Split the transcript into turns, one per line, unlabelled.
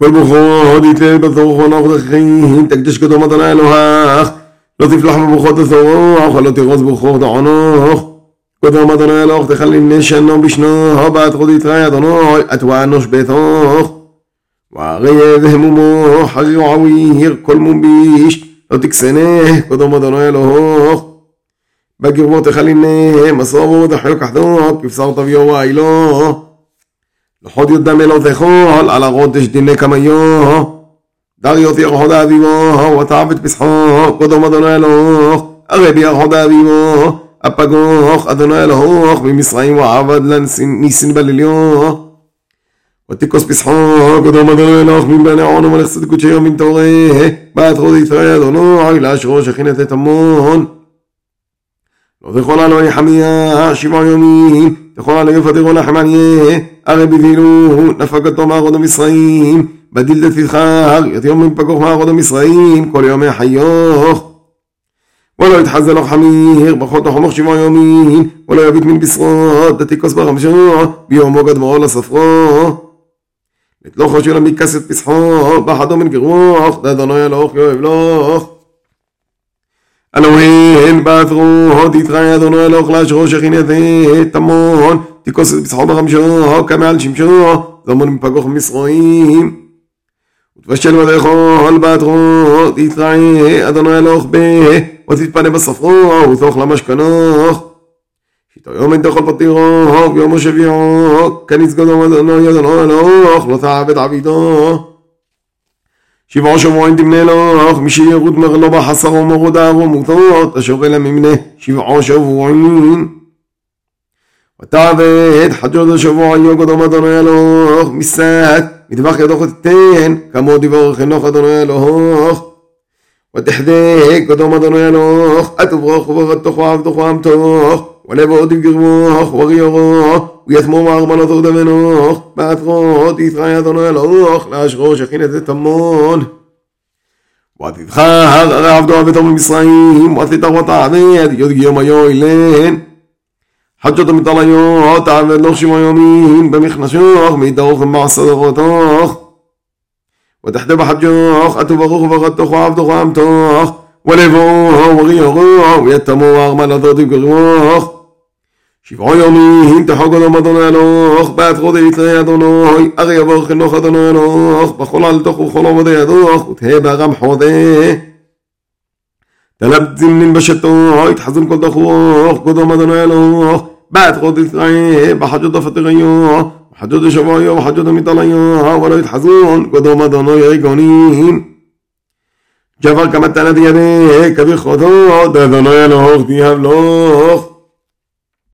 والبخوخ وديتل بثوخ ونخد خيه تكتش كتو مطنع لوهاخ لو تفلح ببخوخ تثوخ ولو تغوز بخوخ دعونوخ كتو مطنع لوخ تخلي النشأن نو بشنوخ وبعد خد يتراي دعونوخ أتوى نوش بثوخ وغيه ذهمو موخ حقي وعويه كل مبيش. لو تكسنه كتو مطنع لوخ بقي بو تخلي النشان مصابو تحلو كحدوخ كيف صار طبيعو وايلوخ לוחות י"ד מלאותיכו, על ערות תשתנה כמיו, דר יותי ארחות אביבו, ותעב את פסחו, קודם אדוני אלוך, הרבי ארחות אביבו, אפגוך, אדוני אלוך, ממצרים ועבד לניסין בליליו. ותיקוס פסחו, קודם אדוני אלוך, מבני עון ומלכסת קודשיו מנתורי, בעת חוד יתראה אדוני, לאשרו שכינת את המון. לא תכל עלו יחמיה, שבעה יומים, תכל עלו יפתרו לחמניה. הרי בבילו נפקתו מארון המשרעים, בדיל דתפיחר, יתיום מפקוח מארון המשרעים, כל יום יחיוך. ולא יתחזה לו חמיר, ברכות החומך שבעה יומים ולא יביט מן בשרו, דתיקוס ברמשו, ביומו גדמורו לספרו. ותלוך ראשי לה מכסת פסחו, בחדו מן גרוך, דדונו ילוך יאהב לוך. אלוהים באתרו, תתראה אדונו אלוך לאשרו שכינתה תמון. תכוסת בסחור כמה כמעל שמשו, זמון מפגוח ומסרועים. ותבשל בדרכו, בתרו, תתראה, אדוני אלוך ב, ותתפנה בספרו, ותוך למשכנוך. שיטו יום אין תאכל פתירו, יום ושביעו, כניס גדו אדוני אדוני אלוך, לא תעבד עבידו. שבעו שבועין תמנה לך, משירות מרלו לא בחסרו מרוד ארום ותורות, אשר אלה ממנה שבעו שבועים. ותעבד חדשות השבוע יוגד עמד אדוני אלוך מסת מטבח ידוך ותתן כמו דיבור חנוך אדוני אלוך ותחדק קדום אדוני אלוך אתברוך וברכתוך ועבדוך ועמתוך ולבוא דבגרמוך וריורו ויתמו מארמנו זור דמנוך באתרות ישראל אדוני אלוך לאשרו שכין את תמון ותדחר הרי עבדו עבדו ממצרים ותתר ותעבד יודגי יום היו אילן حتى מתעליות, על נפשים היומים, במכנסוך, מתאוך ומעשרותוך. ותחתה בחג'וך, אתוברכוך וברכתוך ועבדוך ועמתוך. ולבואו וריחו, ויתמו ומלדות וגרמוך. שבעה יומים תחוג אדום אדוני אלוך, בעת חודש יתלה אדוני, הרי יברך חינוך אדוני אלוך, בכל עלתוך ובכל עמדי ידוך, ותהא בארם חודה. طلب من بشتوي تحزن كل دخوخ كل ما دنايلوخ بعد خد الثعيه بحجود فتغيوه حجود شبايا وحجود ميطاليا ولا يتحزون قدوم دانايا يقانين جفا كما تنا ديابي كبير خدود دانايا لهوخ ديها